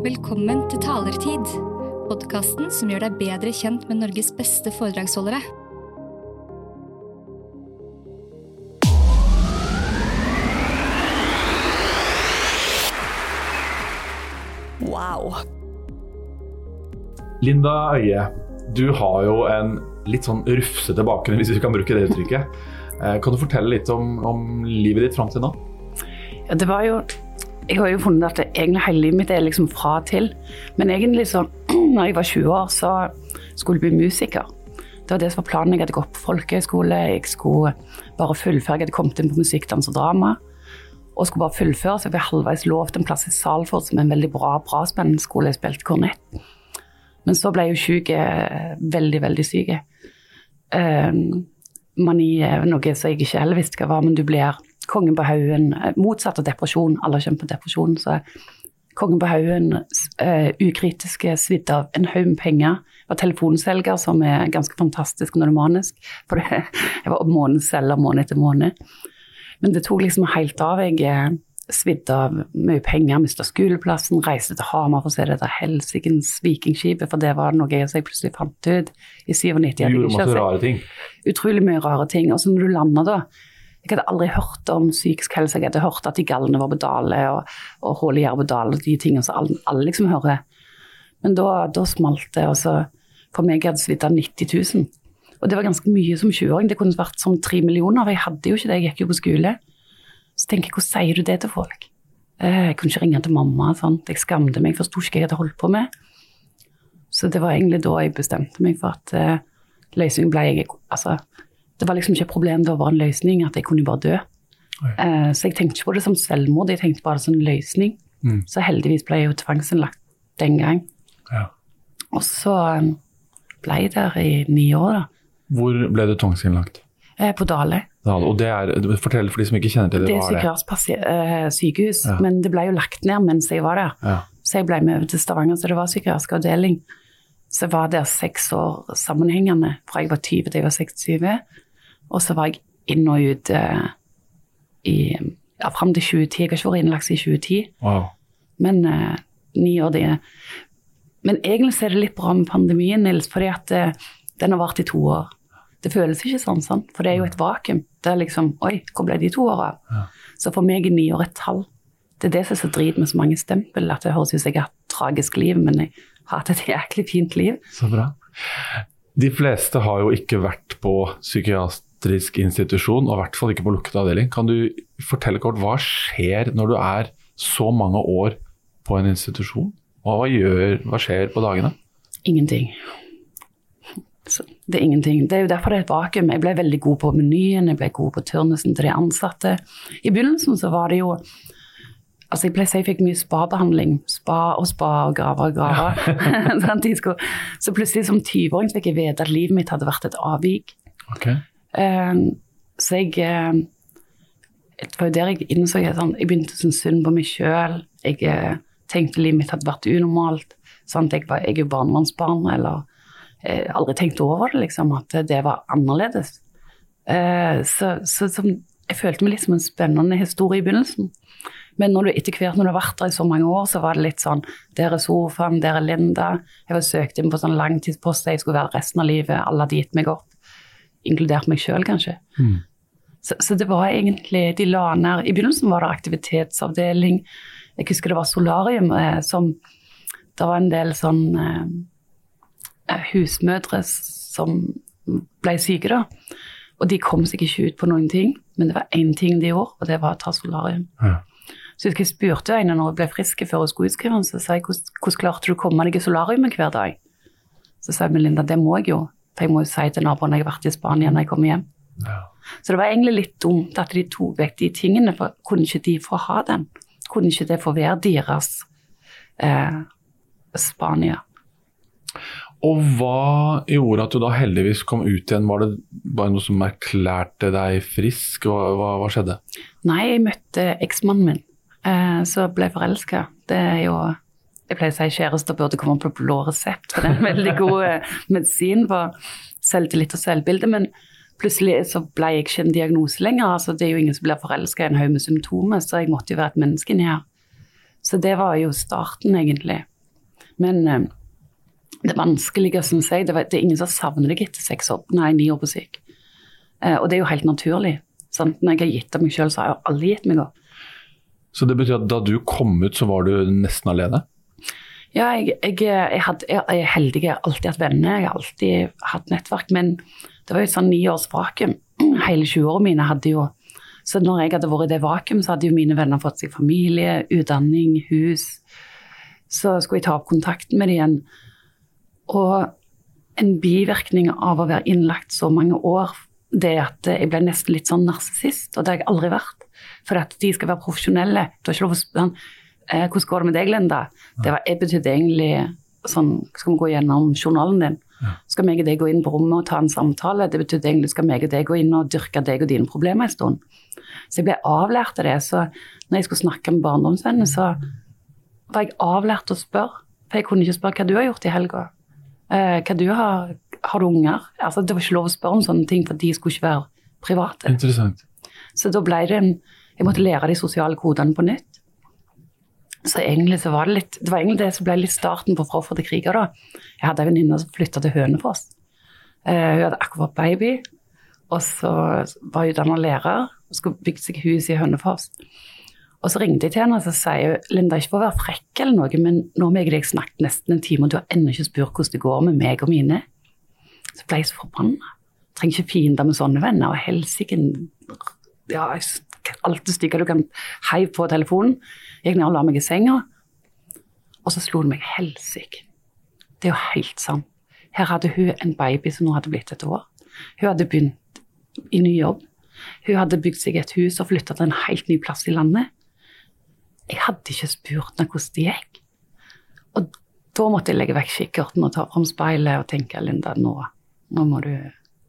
Velkommen til Talertid, podkasten som gjør deg bedre kjent med Norges beste foredragsholdere. Wow. Linda Øie, du har jo en litt sånn rufsete bakgrunn, hvis vi kan bruke det uttrykket. Eh, Kan du fortelle litt om, om livet ditt fram til nå? Ja, det var jo Jeg har jo funnet at egentlig hele livet mitt er liksom fra til. Men egentlig så når jeg var 20 år, så skulle jeg bli musiker. Det var det som var planen. Jeg hadde gått på folkehøyskole. Jeg skulle bare fullføre. Jeg hadde kommet inn på musikk, dans og drama. Og skulle bare fullføre, så jeg ble halvveis lovt en plass i Salford, som er en veldig bra, spennende skole. Jeg spilte kornett. Men så ble jeg jo syk, veldig, veldig syk. Um, mani er noe som jeg ikke heller visste hva var, men du blir kongen på haugen. eh, Motsatt av depresjon. Alle kjent på depresjon. Så kongen på haugen, uh, ukritiske, svidd av en haug med penger. og var telefonselger, som er ganske fantastisk når det er manisk. For det, jeg var månedsselger måned etter måned. Men det tok liksom helt av. Jeg eh, svidd av mye penger, mista skoleplassen, reiste til Hamar for å se dette helsikens vikingskipet, for det var noe jeg plutselig fant ut i 97. Du gjorde masse rare ting. utrolig mye rare ting. Og så når du lander da Jeg hadde aldri hørt om psykisk helse. Jeg hadde hørt at de gallene var på dale, og, og hull i Jervedal og de tingene som alle, alle liksom hører. Men da, da smalt det. Og for meg hadde svidd av 90 000. Og det var ganske mye som 20-åring. Det kunne vært som tre millioner. Jeg hadde jo ikke det, jeg gikk jo på skole. Så tenker jeg, hvordan sier du det til folk? Eh, Jeg kunne ikke ringe til mamma. Sant? Jeg skamte meg, forsto ikke hva jeg hadde holdt på med. Så det var egentlig da jeg bestemte meg for at uh, løsningen ble jeg Altså, det var liksom ikke et problem, det var en løsning, at jeg kunne bare dø. Eh, så jeg tenkte ikke på det som selvmord, jeg tenkte bare som en løsning. Mm. Så heldigvis ble jeg jo tvangsinnlagt den gang. Ja. Og så eh, ble jeg der i ni år, da. Hvor ble du tvangsinnlagt? Eh, på Dale. Dale. og det er, Fortell for de som ikke kjenner til det. Det er er det? psykiatrisk eh, sykehus, Ja. men det ble jo lagt ned mens jeg var der. Ja. Så jeg ble med over til Stavanger, så det var psykiatrisk avdeling. Så jeg var der seks år sammenhengende, fra jeg var 20 til jeg var 26. Og så var jeg inn og ut uh, i, ja, fram til 2010. Jeg har ikke vært innlagt siden 2010, Wow. men uh, ni år det Men egentlig så er det litt bra med pandemien, Nils, fordi at uh, den har vart i to år. Det føles ikke sånn, sant? for det er jo et vakuum. Det er liksom Oi, hvor ble de to åra? Ja. Så for meg er ni år et tall. Det er det som er så drit med så mange stempel, at det høres ut som jeg har hatt et tragisk liv, men jeg har hatt et jæklig fint liv. Så bra. De fleste har jo ikke vært på psykiatrisk institusjon, og i hvert fall ikke på lukket avdeling. Kan du fortelle kort, hva skjer når du er så mange år på en institusjon? Og hva, gjør, hva skjer på dagene? Ingenting. Så det er ingenting. Det er jo derfor det er et vakuum. Jeg ble veldig god på menyen, jeg ble god på turnusen til de ansatte. I begynnelsen så var det jo Altså jeg ble si jeg fikk mye spabehandling. Spa og spa og graver og graver. Sånn, så plutselig som 20-åring fikk jeg vite at livet mitt hadde vært et avvik. Ok. Eh, så jeg eh, Det var jo der jeg innså jeg, sånn, jeg begynte å synes synd på meg sjøl. Jeg eh, tenkte livet mitt hadde vært unormalt. Sant? Jeg, var, jeg er jo barnevernsbarn, eller eh, aldri tenkt over det, liksom, at det var annerledes. Eh, så, så som, jeg følte meg litt som en spennende historie i begynnelsen. Men når du, etter hvert når du har vært der i så mange år, så var det litt sånn Der er sofaen, der er Linda. Jeg var søkt inn på sånn langtidspost jeg skulle være resten av livet. Alle hadde gitt meg opp. Inkludert meg sjøl, kanskje. Mm. Så, så det var egentlig De la ned I begynnelsen var det aktivitetsavdeling. Jeg husker det var solarium eh, som Det var en del sånn eh, eh, husmødre som ble syke, da. Og de kom seg ikke ut på noen ting, men det var én ting de gjorde, og det var å ta solarium. Ja. Så jeg husker jeg spurte henne når jeg ble frisk før hun skulle utskrive så sa jeg hvordan, hvordan klarte du å komme deg i solariumet hver dag? Så sa jeg Melinda, det må jeg jo, for jeg må jo si til naboen jeg har vært i Spania når jeg kommer hjem. Ja. Så det var egentlig litt dumt at de tok vekk de tingene, for kunne ikke de få ha den? Kunne ikke det få være deres eh, Spania? Og hva gjorde at du da heldigvis kom ut igjen? Var det bare noe som erklærte deg frisk? Hva, hva, hva skjedde? Nei, jeg møtte eksmannen min, eh, så ble forelska. Det er jo Jeg pleier å si kjærester burde komme på blå resept, for det er en veldig god eh, medisin for selvtillit og selvbilde. Men plutselig så ble jeg ikke en diagnose lenger. altså Det er jo ingen som blir forelska i en haug med symptomer, så jeg måtte jo være et menneske inni her. Så det var jo starten, egentlig. Men eh, det vanskelige, syns jeg, det, var, det er ingen som savner deg etter seks år, nei, ni år på syk. Eh, og det er jo helt naturlig. Sant? Når jeg har gitt av meg sjøl, så har jeg alle gitt meg opp. Så det betyr at da du kom ut, så var du nesten alene? Ja, jeg, jeg, jeg, jeg, jeg er heldig. Jeg har alltid hatt venner, jeg har alltid hatt nettverk. Men det var jo et sånn ni års vakuum. Hele 20-årene mine hadde jo Så når jeg hadde vært i det vakuum, så hadde jo mine venner fått seg familie, utdanning, hus. Så skulle jeg ta opp kontakten med dem igjen. Og en bivirkning av å være innlagt så mange år, det er at jeg ble nesten litt sånn narsissist, og det har jeg aldri vært. For at de skal være profesjonelle. Du har ikke lov å spørre eh, hvordan går det med deg, Linda? Det var, betydde egentlig sånn Skal vi gå gjennom journalen din? Skal meg og deg gå inn på rommet og ta en samtale? Det betydde egentlig skal meg og deg gå inn og dyrke deg og dine problemer en stund. Så jeg ble avlært av det. Så når jeg skulle snakke med barndomsvennene, så var jeg avlært å spørre. For jeg kunne ikke spørre hva du har gjort i helga. Eh, hva du har, har du unger? Altså, det var ikke lov å spørre om sånne ting, for de skulle ikke være private. Interessant. Så da ble det en Jeg måtte lære de sosiale kodene på nytt. Så egentlig så var det litt Det var egentlig det som ble litt starten på Fra offer til kriger, da. Jeg hadde en venninne som flytta til Hønefoss. Uh, hun hadde akkurat baby, og så var hun utdanna lærer og skulle bygge seg hus i Hønefoss. Og så ringte jeg til henne og så sier hun, Linda, ikke for å være frekk eller noe, men nå har jeg deg snakket nesten en time, og du har ennå ikke spurt hvordan det går med meg og mine. Så ble jeg så forbanna. Trenger ikke fiender med sånne venner. Og helsike ja, alt det stygge du kan heive på telefonen. Jeg gikk ned og la meg i senga, og så slo det meg helsike. Det er jo helt sant. Her hadde hun en baby som nå hadde blitt et år. Hun hadde begynt i ny jobb. Hun hadde bygd seg et hus og flytta til en helt ny plass i landet. Jeg hadde ikke spurt henne hvordan det gikk. Og da måtte jeg legge vekk kikkerten og ta fram speilet og tenke Linda, nå, nå må du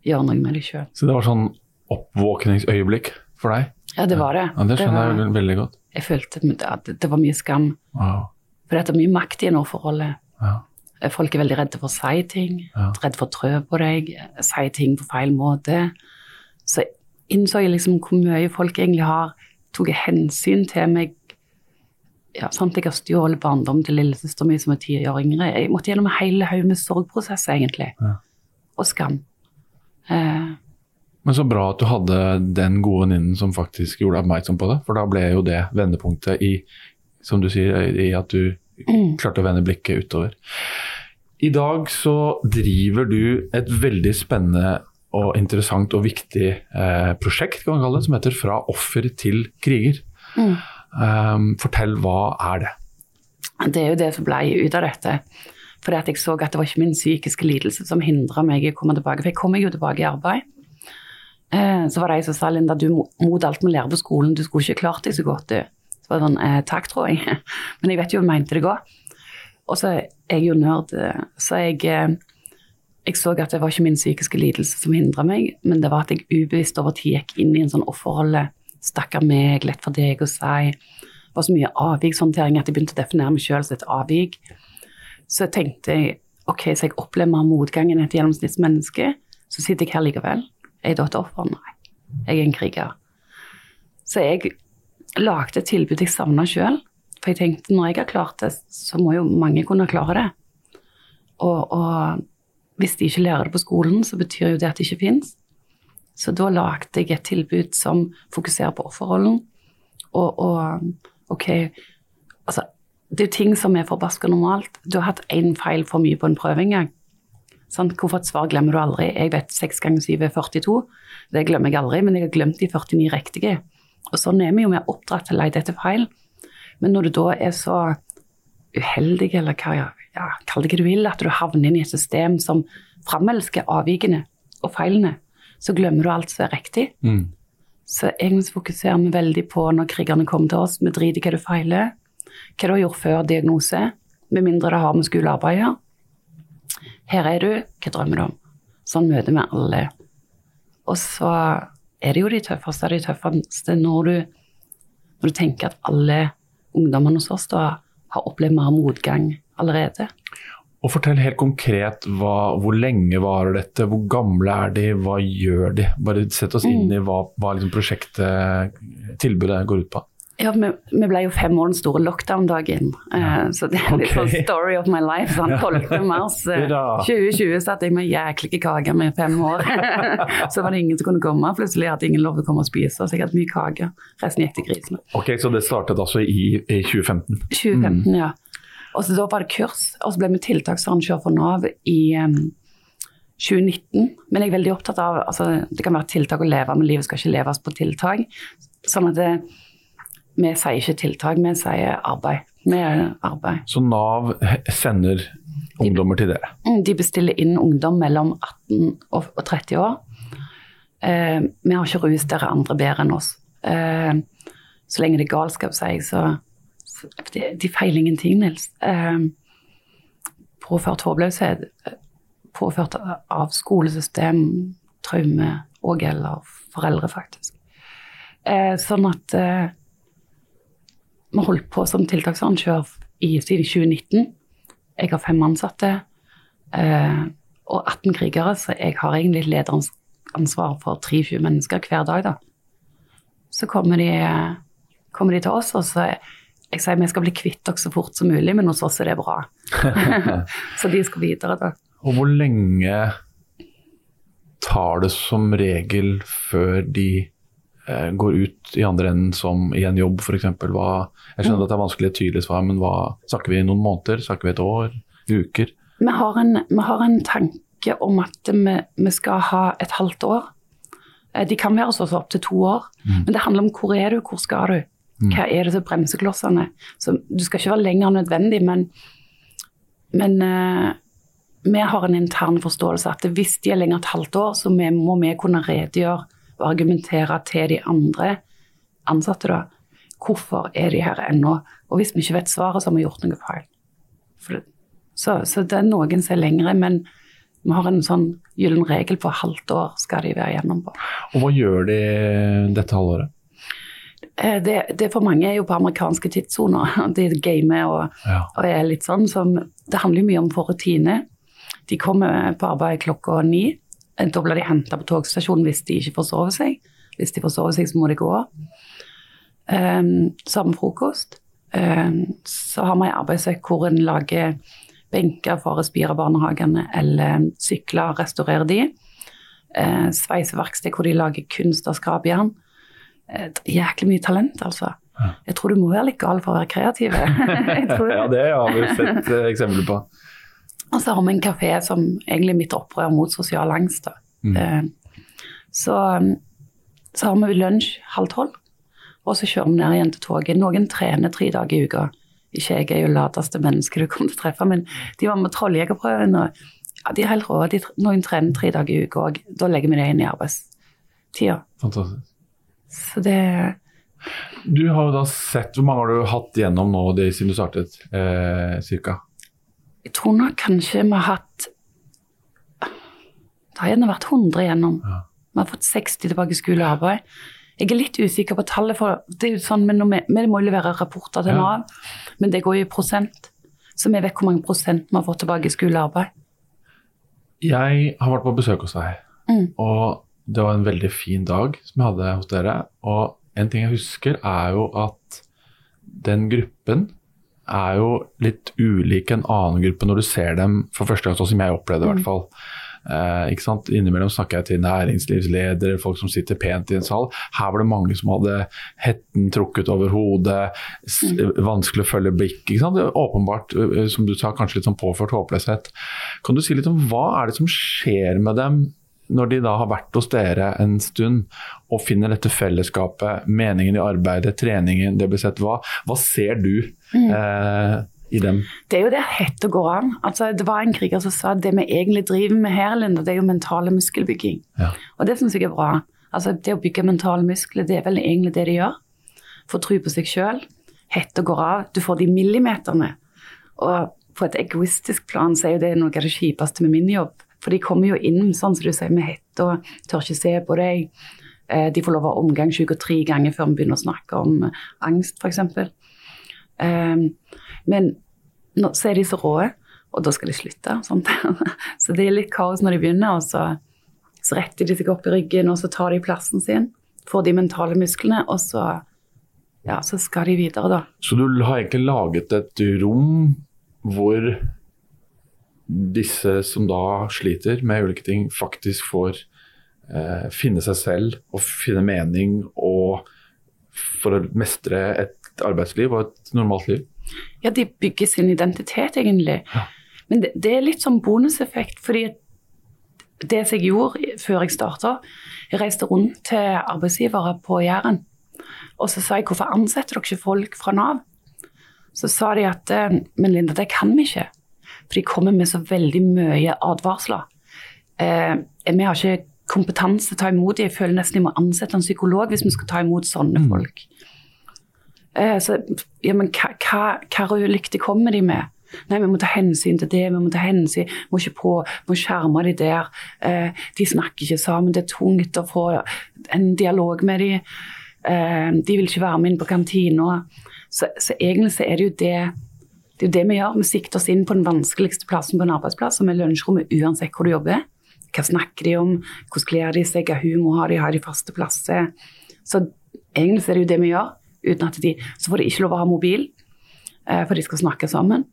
gjøre noe med deg sjøl. Så det var sånn oppvåkningsøyeblikk for deg? Ja, det var det. Ja, Det skjønner var, jeg veldig godt. Jeg følte at det var mye skam. Wow. For det er mye makt i nå-forholdet. Ja. Folk er veldig redde for å si ting. Ja. Redde for å trø på deg. Si ting på feil måte. Så innså jeg liksom hvor mye folk egentlig har tatt hensyn til meg. Ja, sant? Jeg har stjålet barndom til lillesøster mi som er ti år yngre. Jeg måtte gjennom en hel haug med sorgprosesser, egentlig. Ja. Og skam. Eh, Men så bra at du hadde den gode venninnen som faktisk gjorde oppmerksom på det. For da ble jo det vendepunktet i, som du sier, i at du klarte å vende blikket utover. I dag så driver du et veldig spennende og interessant og viktig eh, prosjekt kan man kalle det, som heter 'Fra offer til kriger'. Um, fortell, hva er det? Det er jo det som ble ut av dette. Fordi at jeg så at det var ikke min psykiske lidelse som hindra meg i å komme tilbake. For jeg kom meg jo tilbake i arbeid. Eh, så var det ei som sa Linda, du mot alt vi lærer på skolen, du skulle ikke klart deg så godt, du. Så var det sånn, eh, takk, tror jeg. Men jeg vet jo hun mente det godt. Og så er jeg jo nerd, eh, så jeg, jeg så at det var ikke min psykiske lidelse som hindra meg, men det var at jeg ubevisst over tid gikk inn i en sånn offerrolle. Stakkar meg, lett for deg å si. Det var så mye avvikshåndtering at jeg begynte å definere meg sjøl som et avvik. Så tenkte jeg ok, så jeg opplever mer motgang enn et gjennomsnittsmenneske. Så sitter jeg her likevel. Er jeg da et offer? Nei. Jeg er en kriger. Så jeg lagde et tilbud jeg savna sjøl. For jeg tenkte når jeg har klart det, så må jo mange kunne klare det. Og, og hvis de ikke lærer det på skolen, så betyr jo det at det ikke fins. Så da lagde jeg et tilbud som fokuserer på offerrollen. Og, og ok, altså det er jo ting som er forbaska normalt. Du har hatt én feil for mye på en prøve en gang. Sant? Hvorfor et svar glemmer du aldri? Jeg vet 6 ganger 7 er 42. Det glemmer jeg aldri, men jeg har glemt de 49 riktige. Og sånn er vi jo, vi er oppdratt til å lete etter feil. Men når du da er så uheldig, eller hva ja, kall det hva du vil, at du havner inn i et system som framelsker avvikene og feilene, så glemmer du alt som er riktig. Mm. Så egentlig fokuserer vi veldig på når krigerne kommer til oss, vi driter i hva du feiler, hva du har gjort før diagnose, med mindre det har med skolearbeid å gjøre. Her er du, hva drømmer du om? Sånn møter vi alle. Og så er det jo de tøffeste av de tøffeste når du, når du tenker at alle ungdommene hos oss da har opplevd mer motgang allerede. Og fortell helt konkret hva, hvor lenge varer dette, hvor gamle er de, hva gjør de? Bare sett oss inn i hva, hva liksom prosjektet, tilbudet går ut på. Ja, vi, vi ble jo fem år den store lockdown-dagen. Eh, så det er litt okay. sånn story of my life. Sånn 12. mars 2020 satt jeg med jæklige kaker med fem år. så var det ingen som kunne komme. Plutselig hadde ingen lov til å komme og spise, så jeg hadde mye kake. Resten gikk til grisene. Ok, Så det startet altså i, i 2015? 2015, ja. Og så da var det kurs, og så ble vi tiltaksarrangør for Nav i um, 2019. Men jeg er veldig opptatt av altså, Det kan være tiltak å leve, men livet skal ikke leves på tiltak. Sånn at det, vi sier ikke tiltak, vi sier arbeid. Vi arbeid. Så Nav sender ungdommer til dere? Mm, De bestiller inn ungdom mellom 18 og og 30 år. Eh, vi har ikke rus, dere andre bedre enn oss. Eh, så lenge det er galskap, sier jeg, så, så de, de feiler ingenting, Nils. Eh, påført håpløshet, påført av skolesystem, traume og eller foreldre, faktisk. Eh, sånn at eh, vi holdt på som tiltaksarrangør i, siden 2019. Jeg har fem ansatte eh, og 18 krigere, så jeg har egentlig lederens ansvar for 23 mennesker hver dag. da. Så kommer de, kommer de til oss, og så jeg sier vi skal bli kvitt dere så fort som mulig, men hos oss er det bra. så de skal videre, da. Og hvor lenge tar det som regel før de går ut i andre enden som i en jobb f.eks.? Jeg skjønner at det er vanskelig et tydelig svar, men hva, snakker vi noen måneder? Snakker vi et år? Uker? Vi har en, vi har en tanke om at vi, vi skal ha et halvt år. Eh, De kan være hos oss opptil to år, men det handler om hvor er du, hvor skal du? Hva er det som bremseklossene? Så du skal ikke være lenger enn nødvendig, men, men uh, vi har en intern forståelse at hvis de er lenger et halvt år, så må vi kunne redegjøre og argumentere til de andre ansatte da. Hvorfor er de her ennå? Og hvis vi ikke vet svaret, så har vi gjort noe feil. Så, så det er noen som er lengre, men vi har en sånn gyllen regel på halvt år skal de være gjennom på. Og hva gjør de dette halvåret? Eh, Det, det for mange er jo på amerikanske tidssoner. De gamer og, Ja. og er litt sånn. Som, det handler jo mye om for rutine. De kommer på arbeid klokka ni. Da blir de henta på togstasjonen hvis de ikke får sove seg. Hvis de får sove seg, så må de gå. Um, så har vi frokost. Um, så har vi en arbeidsøkt hvor en lager benker for Respira-barnehagene eller sykler og restaurerer de. Uh, sveiseverksted hvor de lager kunst av skrapjern. Uh, jæklig mye talent, altså. Jeg tror du må være litt gal for å være kreativ. Ja, det har vi sett eh, eksempler på. Og så har vi en kafé som egentlig mitt opprør mot sosial angst. Eh, så, så har vi lunsj halv tolv, og så kjører vi ned igjen til toget. Noen trener tre dager i uka. Ikke jeg er jo lateste menneske du kommer til å treffe, men de var med Trolljegerprøven, og ja, de er helt rå. Noen trener tre dager i uka, og da legger vi det inn i arbeidstida. Fantastisk. Så det Du har jo da sett, Hvor mange har du hatt gjennom nå det, siden du startet? Eh, cirka? Jeg tror nok kanskje vi har hatt Det har gjerne vært 100 igjennom. Ja. Vi har fått 60 tilbake i skole og arbeid. Jeg er litt usikker på tallet, for det er jo sånn, men vi, vi må jo levere rapporter til Ja. Men det går jo i prosent. Så vi vet hvor mange prosent vi har fått tilbake i skole og arbeid. Jeg har vært på besøk hos deg, Mm. og det var en veldig fin dag som jeg hadde hos dere. Og en ting jeg husker, er jo at den gruppen er jo litt ulike en annen gruppe når du ser dem for første gang, sånn som jeg opplevde det i hvert fall. Eh, ikke sant? Innimellom snakker jeg til næringslivsledere, folk som sitter pent i en sal. Her var det mange som hadde hetten trukket over hodet, s vanskelig å følge blikk. Ikke sant? Det er åpenbart, eh, som du sa, kanskje litt sånn påført håpløshet. Kan du si litt om hva er det som skjer med dem når de da har vært hos dere en stund og finner dette fellesskapet, meningen i arbeidet, treningen, det blir sett. Hva, hva ser du eh, i dem? Det er jo det hette går an. Altså, det var en kriger som sa at det vi egentlig driver med her, Linda, det er jo mentale muskelbygging. Ja. Og det syns jeg er bra. Altså, det å bygge mentale muskler, det er vel egentlig det de gjør. Få tro på seg sjøl. Hetta går av. Du får de millimeterne. Og på et egoistisk plan så er jo det noe av det kjipeste med min jobb. For de kommer jo inn sånn som du sier, med hette og tør ikke se på deg. Eh, De får lov å ha omgangssyke tre ganger før vi begynner å snakke om eh, angst, f.eks. Um, men så er de så rå, og da skal de slutte. Sånt. Så det er litt kaos når de begynner, og så, så retter de seg opp i ryggen, og så tar de plassen sin. Får de mentale musklene, og så ja, så skal de videre, da. Så du har egentlig laget et rom hvor disse som da sliter med ulike ting, faktisk får eh, finne seg selv og finne mening og for å mestre et arbeidsliv og et normalt liv? Ja, de bygger sin identitet, egentlig. Ja. Men det, det er litt sånn bonuseffekt, fordi det som jeg gjorde før jeg starta, jeg reiste rundt til arbeidsgivere på Jæren. Og så sa jeg hvorfor ansetter dere ikke folk fra Nav? Så sa de at eh, men Linda, det kan vi ikke. For de kommer med så veldig mye advarsler. Eh, vi har ikke kompetanse til å ta imot dem. Jeg føler nesten jeg må ansette en psykolog hvis vi skal ta imot sånne folk. Eh, så, ja, men hva, hva, hva ulikt kommer de med? Nei, vi må ta hensyn til det, vi må ta hensyn, vi må ikke på, vi må skjerme de der. Eh, de snakker ikke sammen, det er tungt å få en dialog med de. Eh, de vil ikke være med inn på kantina. Så, så, egentlig så er det jo det det er jo det vi gjør. Vi sikter oss inn på den vanskeligste plassen på en arbeidsplass, som er lunsjrommet uansett hvor du jobber. Hva snakker de om, hvordan kler de seg, hva humor har de, har de faste plasser. Så egentlig er det jo det vi gjør. uten at de, Så får de ikke lov å ha mobil, eh, for de skal snakke sammen.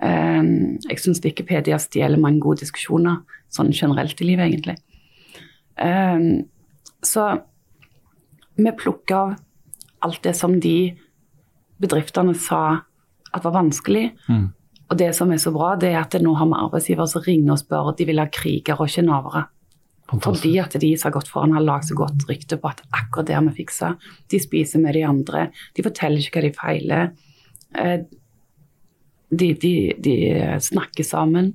Eh, jeg syns Wikipedia stjeler mange gode diskusjoner, sånn generelt i livet, egentlig. Eh, så vi plukker av alt det som de bedriftene sa at var vanskelig. Mm. Og det som er så bra, det er at nå har vi arbeidsgivere som ringer og spør de vil ha krigere og ikke navere. Fordi at de som har gått foran, har lagd så godt rykte på at akkurat det har vi fiksa. De spiser med de andre. De forteller ikke hva de feiler. Eh, de, de, de snakker sammen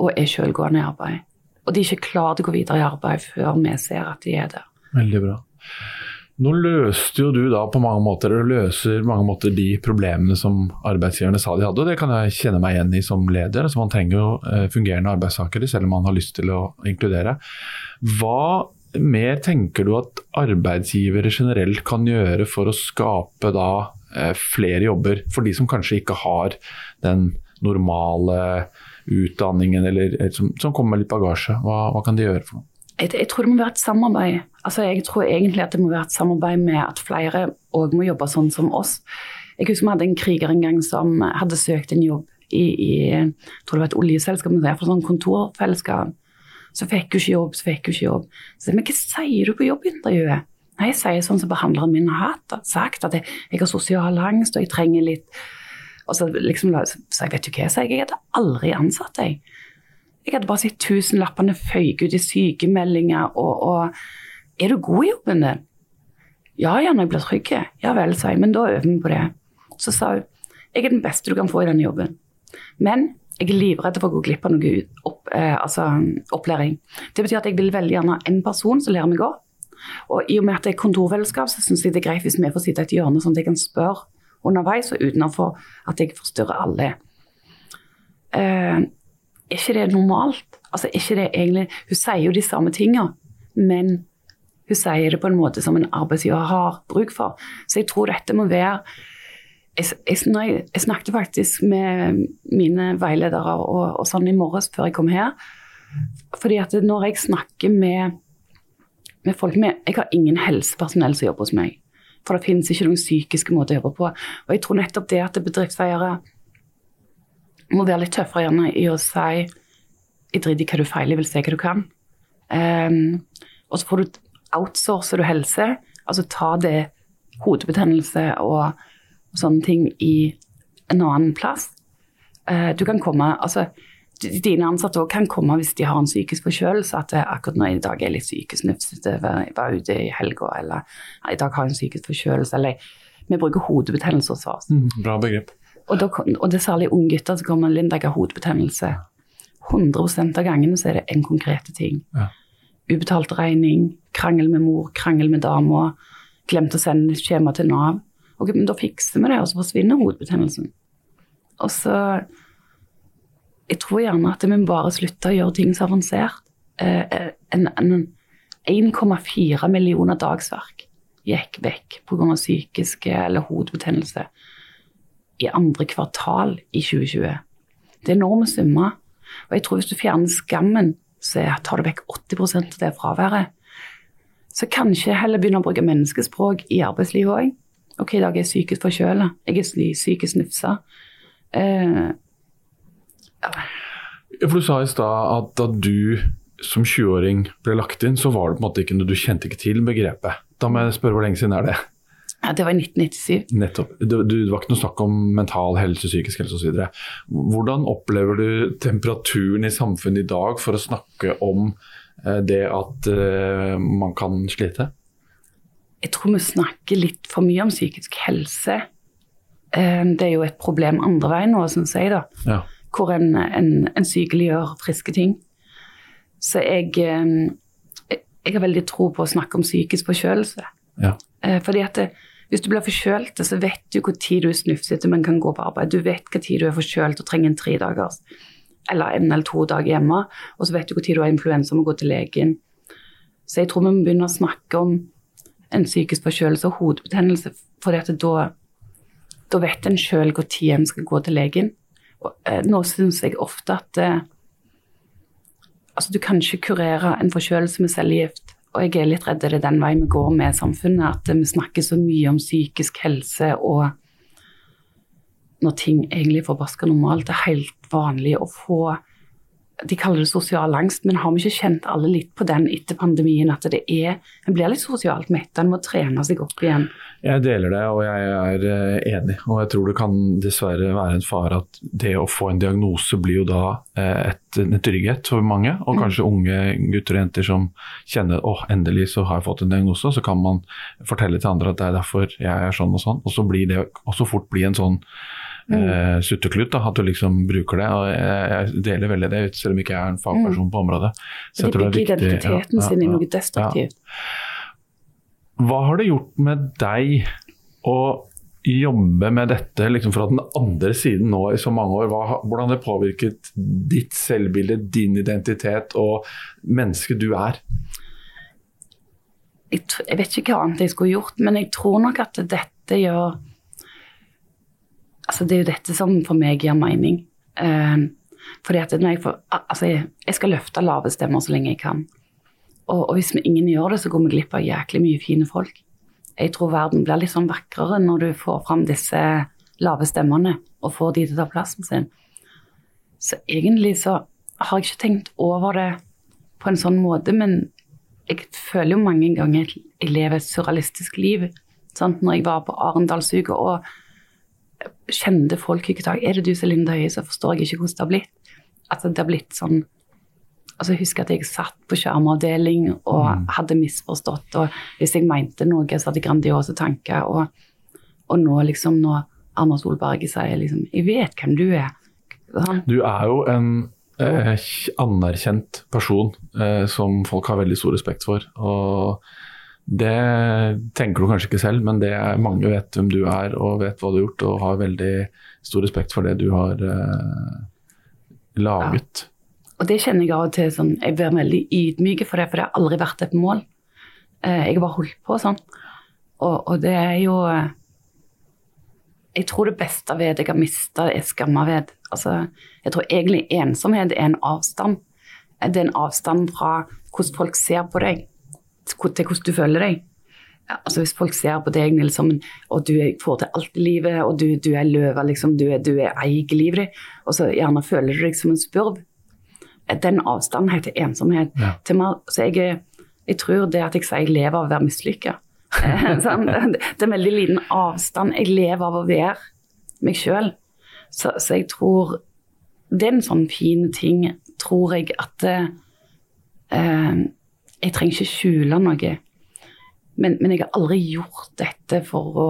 og er selvgående i arbeid. Og de er ikke klare til å gå videre i arbeid før vi ser at de er der. Veldig bra. Nå løste jo du da på mange måter, eller løser mange måter de problemene som arbeidsgiverne sa de hadde, og det kan jeg kjenne meg igjen i som leder. altså Man trenger jo eh, fungerende arbeidstakere, selv om man har lyst til å inkludere. Hva mer tenker du at arbeidsgivere generelt kan gjøre for å skape da eh, flere jobber for de som kanskje ikke har den normale utdanningen, eller som, som kommer med litt bagasje? Hva, hva kan de gjøre for noe? Jeg, jeg, tror det må være et samarbeid. Altså, jeg tror egentlig at det må være et samarbeid med at flere òg må jobbe sånn som oss. Jeg husker vi hadde en kriger en gang som hadde søkt en jobb i, i jeg tror det var et oljeselskap, men for sånn kontorfellesskap. Så fikk hun ikke jobb, så fikk hun ikke jobb. Så jeg, men hva sier du på jobbintervjuet? Nei, jeg sier sånn som behandleren min har sagt at jeg, jeg har sosial angst og jeg trenger litt og så liksom, så jeg vet du hva jeg sier, jeg hadde aldri ansatt deg. Jeg hadde bare sett tusenlappene føyke ut i sykemeldinger og, og, Er du god i jobben din? Ja, ja, når jeg blir trygg. Ja vel, sa jeg, men da øver vi på det. Så sa hun jeg er den beste du kan få i denne jobben. Men jeg er livredd for å gå glipp av noe opp, eh, altså, opplæring. Det betyr at jeg vil veldig gjerne ha en person som lærer meg opp. Og i og med at det er kontorfellesskap, så syns jeg det er greit hvis vi får sitte i et hjørne sånn at jeg kan spørre underveis, og utenfor at jeg forstyrrer alle. Eh, er ikke det normalt? Altså, ikke det egentlig Hun sier jo de samme tingene, men hun sier det på en måte som en arbeidsgiver har bruk for. Så jeg tror dette må være jeg, jeg, jeg snakket faktisk med mine veiledere og, og, sånn i morges før jeg kom her. Fordi at når jeg snakker med, med folk med Jeg har ingen helsepersonell som jobber hos meg. For det finnes ikke noen psykiske måter å jobbe på. Og jeg tror nettopp det at bedriftseiere må være litt tøffere gjerne i å si jeg driter i hva du feiler, jeg vil se hva du kan. Um, og så får du outsourcer du helse. Altså ta det hodebetennelse og, sånne ting i en annen plass. Uh, du kan komme altså Dine ansatte også kan komme hvis de har en psykisk forkjølelse. At akkurat nå i dag er jeg litt syk, snufsete, var ute i helga, eller i dag har jeg en psykisk forkjølelse. Eller vi bruker hodebetennelse hos oss. Mm, bra begrep. Og, da, og, det er særlig unge gutter som kommer Linda, jeg har hodebetennelse. 100 av gangene så er det en konkrete ting. Ja. Ubetalt regning, krangel med mor, krangel med dama, glemt å sende skjema til Nav. Ok, men da fikser vi det, og så forsvinner hodebetennelsen. Og så Jeg tror gjerne at vi bare slutter å gjøre ting så avansert. Eh, en, en 1,4 millioner dagsverk gikk vekk pga. psykiske eller hodebetennelse i andre kvartal i 2020. Det er enorme summer. Og jeg tror hvis du fjerner skammen, så tar du vekk 80 av det fraværet. Så kanskje heller begynne å bruke menneskespråk i arbeidslivet òg. Ok, i dag er jeg psykisk forkjøla. Jeg er psykisk nufsa. Uh, Ja, For Du sa i stad at da du som 20-åring ble lagt inn, så var det på en måte ikke noe du kjente ikke til begrepet. Da må jeg spørre hvor lenge siden er det? Ja, det var i 1997. Nettopp. Det, du, det var ikke noe snakk om mental helse, psykisk helse osv. Hvordan opplever du temperaturen i samfunnet i dag for å snakke om eh, det at eh, man kan slite? Jeg tror vi snakker litt for mye om psykisk helse. Eh, det er jo et problem andre veien nå, syns jeg, da. Ja. Hvor en, en, en sykeliggjør friske ting. Så jeg, eh, jeg har veldig tro på å snakke om psykisk forkjølelse. Ja. Eh, fordi at det, hvis du blir forkjølt, så vet du hvor tid du er snufsete, men kan gå på arbeid. Du vet hva tid du er forkjølt og trenger en tre dagers eller en eller to dager hjemme. Og så vet du hvor tid du har influensa og må gå til legen. Så jeg tror vi må begynne å snakke om en psykisk forkjølelse og hodebetennelse. For da, da vet en sjøl tid en skal gå til legen. Og, eh, nå syns jeg ofte at eh, altså, du kan ikke kurere en forkjølelse med cellegift. Og jeg er litt redd det er den veien vi går med samfunnet, at vi snakker så mye om psykisk helse og når ting egentlig er forbaska normalt. Det er helt vanlig å få De kaller det sosial angst, men har vi ikke kjent alle litt på den etter pandemien? At det er En blir litt sosialt mett, en må trene seg opp igjen. Jeg deler det, og jeg er eh, enig. Og jeg tror det kan dessverre være en fare at det å få en diagnose blir jo da eh, et, en trygghet for mange. Og kanskje unge gutter og jenter som kjenner åh, endelig så har jeg fått en diagnose. Så kan man fortelle til andre at det er derfor jeg er sånn og sånn. Og så blir det også fort bli en sånn eh, sutteklut, da, at du liksom bruker det. og Jeg, jeg deler veldig det, selv om ikke jeg er en fagperson på området. Så Det bygger er identiteten ja, sin i noe destruktivt. Hva har det gjort med deg å jobbe med dette liksom fra den andre siden nå i så mange år? Hva, hvordan har det påvirket ditt selvbilde, din identitet og mennesket du er? jeg, jeg vet ikke hva annet jeg skulle gjort, men jeg tror nok at dette gjør Altså, det er jo dette som for meg gir mening. Eh, fordi at når jeg får Altså, jeg, jeg skal løfte lave stemmer så lenge jeg kan. Og, og hvis vi ingen gjør det, så går vi glipp av jæklig mye fine folk. Jeg tror verden blir litt sånn vakrere når du får fram disse lave stemmene og får de til å ta plassen sin. Så egentlig så har jeg ikke tenkt over det på en sånn måte, men jeg føler jo mange ganger at jeg lever et surrealistisk liv. Sant? Når jeg var på Arendalsuka og kjente folk ikke dag Er det du som er Linda Høie, så forstår jeg ikke hvordan det har blitt. Altså, det har blitt sånn altså, Jeg husker at jeg satt på skjermavdeling og hadde misforstått. Og hvis jeg mente noe, så hadde jeg grandiose tanker. Og, og nå liksom når Arna Solberg sier liksom Jeg vet hvem du er. Sånn. Du er jo en eh, anerkjent person eh, som folk har veldig stor respekt for. og det tenker du kanskje ikke selv, men det er, mange vet hvem du er og vet hva du har gjort, og har veldig stor respekt for det du har eh, laget. Og det kjenner jeg av og til sånn Jeg blir veldig ydmyk for det, for det har aldri vært et mål. Eh, jeg har bare holdt på sånn. Og, og det er jo eh, Jeg tror det beste ved jeg har mista, er skamma ved. Altså, jeg tror egentlig ensomhet er en avstand. Det er en avstand fra hvordan folk ser på deg, til hvordan du føler deg. Altså Hvis folk ser på deg liksom, og du får til alt i livet, og du, du er løve, liksom, du, du er eier livet ditt, og så gjerne føler du deg som en spurv. Den avstanden heter ensomhet. Ja. Til meg, så jeg, jeg tror det at jeg sier jeg lever av å være mislykka. sånn, det er en veldig liten avstand. Jeg lever av å være meg sjøl. Så, så jeg tror Det er en sånn fin ting, tror jeg, at eh, Jeg trenger ikke skjule noe. Men, men jeg har aldri gjort dette for å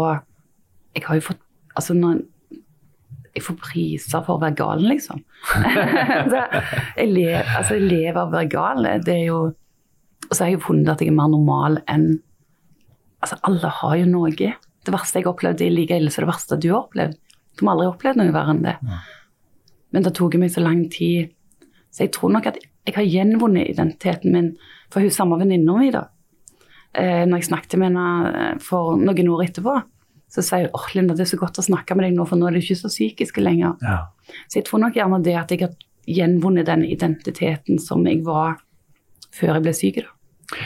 Jeg har jo fått Altså, når jeg får priser for å være gal, liksom. så jeg, lever, altså, jeg lever av å være gal. Det er jo Og så har jeg jo funnet at jeg er mer normal enn Altså, alle har jo noe. Det verste jeg opplevde, er like ille som det verste du har opplevd. Du har aldri opplevd noe verre enn det. Men det tok meg så lang tid. Så jeg tror nok at jeg har gjenvunnet identiteten min for hun samme venninna mi, da. Eh, når jeg snakket med henne eh, for noen år etterpå, så sier hun åh, Linda, det er så godt å snakke med deg nå, for nå er du ikke så psykisk lenger. Ja. Så jeg tror nok gjerne det at jeg har gjenvunnet den identiteten som jeg var før jeg ble syk. da.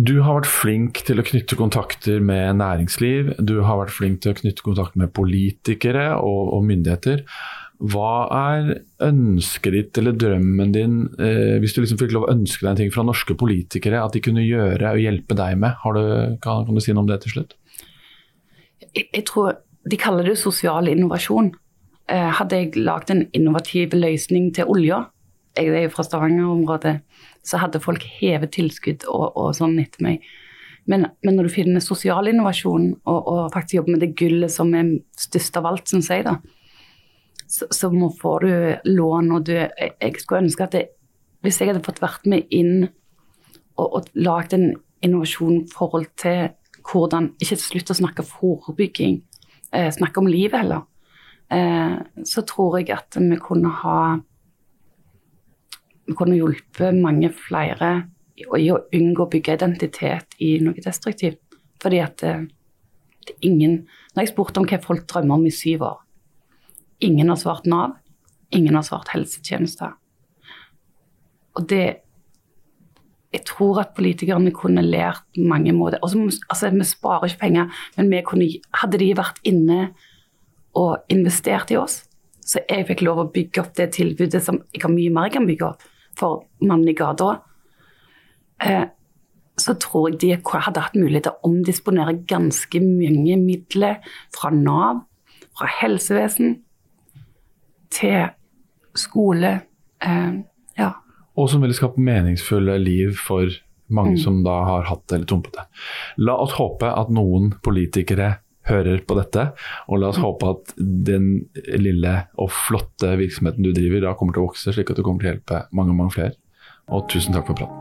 Du har vært flink til å knytte kontakter med næringsliv, du har vært flink til å knytte kontakt med politikere og, og myndigheter. Hva er ønsket ditt eller drømmen din, eh, hvis du liksom fikk lov å ønske deg en ting fra norske politikere, at de kunne gjøre og hjelpe deg med? Du, kan, kan, du si noe om det til slutt? Jeg, jeg tror De kaller det sosial innovasjon. Eh, hadde jeg lagd en innovativ løsning til olja, jeg er jo fra Stavanger-området, så hadde folk hevet tilskudd og, og sånn etter meg. Men, men, når du finner sosial innovasjon og, og, faktisk jobber med det gullet som er størst av alt, syns jeg, da, så, så må, får du lån. og du, jeg, skulle ønske at det, Hvis jeg hadde fått vært med inn og, og lagd en innovasjon i forhold til hvordan Ikke slutt å snakke forebygging, eh, snakke om livet heller. Eh, så tror jeg at vi kunne ha vi kunne hjulpet mange flere i å unngå å bygge identitet i noe destruktivt. Fordi at det, det er ingen Når jeg spurte om hva folk drømmer om i syv år Ingen har svart Nav. Ingen har svart helsetjenester. Og det Jeg tror at politikerne kunne lært mange måter. Altså, altså, vi sparer ikke penger, men kunne, hadde de vært inne og investert i oss, så jeg fikk lov å bygge opp det tilbudet som jeg har mye mer jeg kan bygge opp for mannen i gata, eh, så tror jeg de hadde hatt mulighet til å omdisponere ganske mange midler fra Nav, fra helsevesen, til skole. Eh, ja. Og som ville skapt meningsfulle liv for mange mm. som da har hatt det eller tumpet det. La oss håpe at noen politikere hører på dette. Og la oss håpe at den lille og flotte virksomheten du driver, da kommer til å vokse, slik at du kommer til å hjelpe mange, mange flere. Og tusen takk for praten.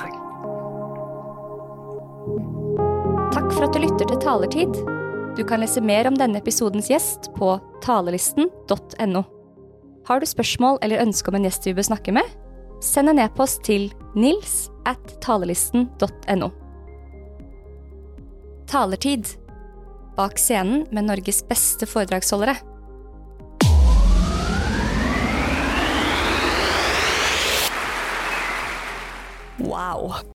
Takk. Takk for at du lytter til Talertid. Du kan lese mer om denne episodens gjest på talelisten.no. Har du spørsmål eller ønske om en gjest vi bør snakke med? Send en e-post til nils at talelisten.no. Talertid bak scenen med Norges beste foredragsholdere. Wow.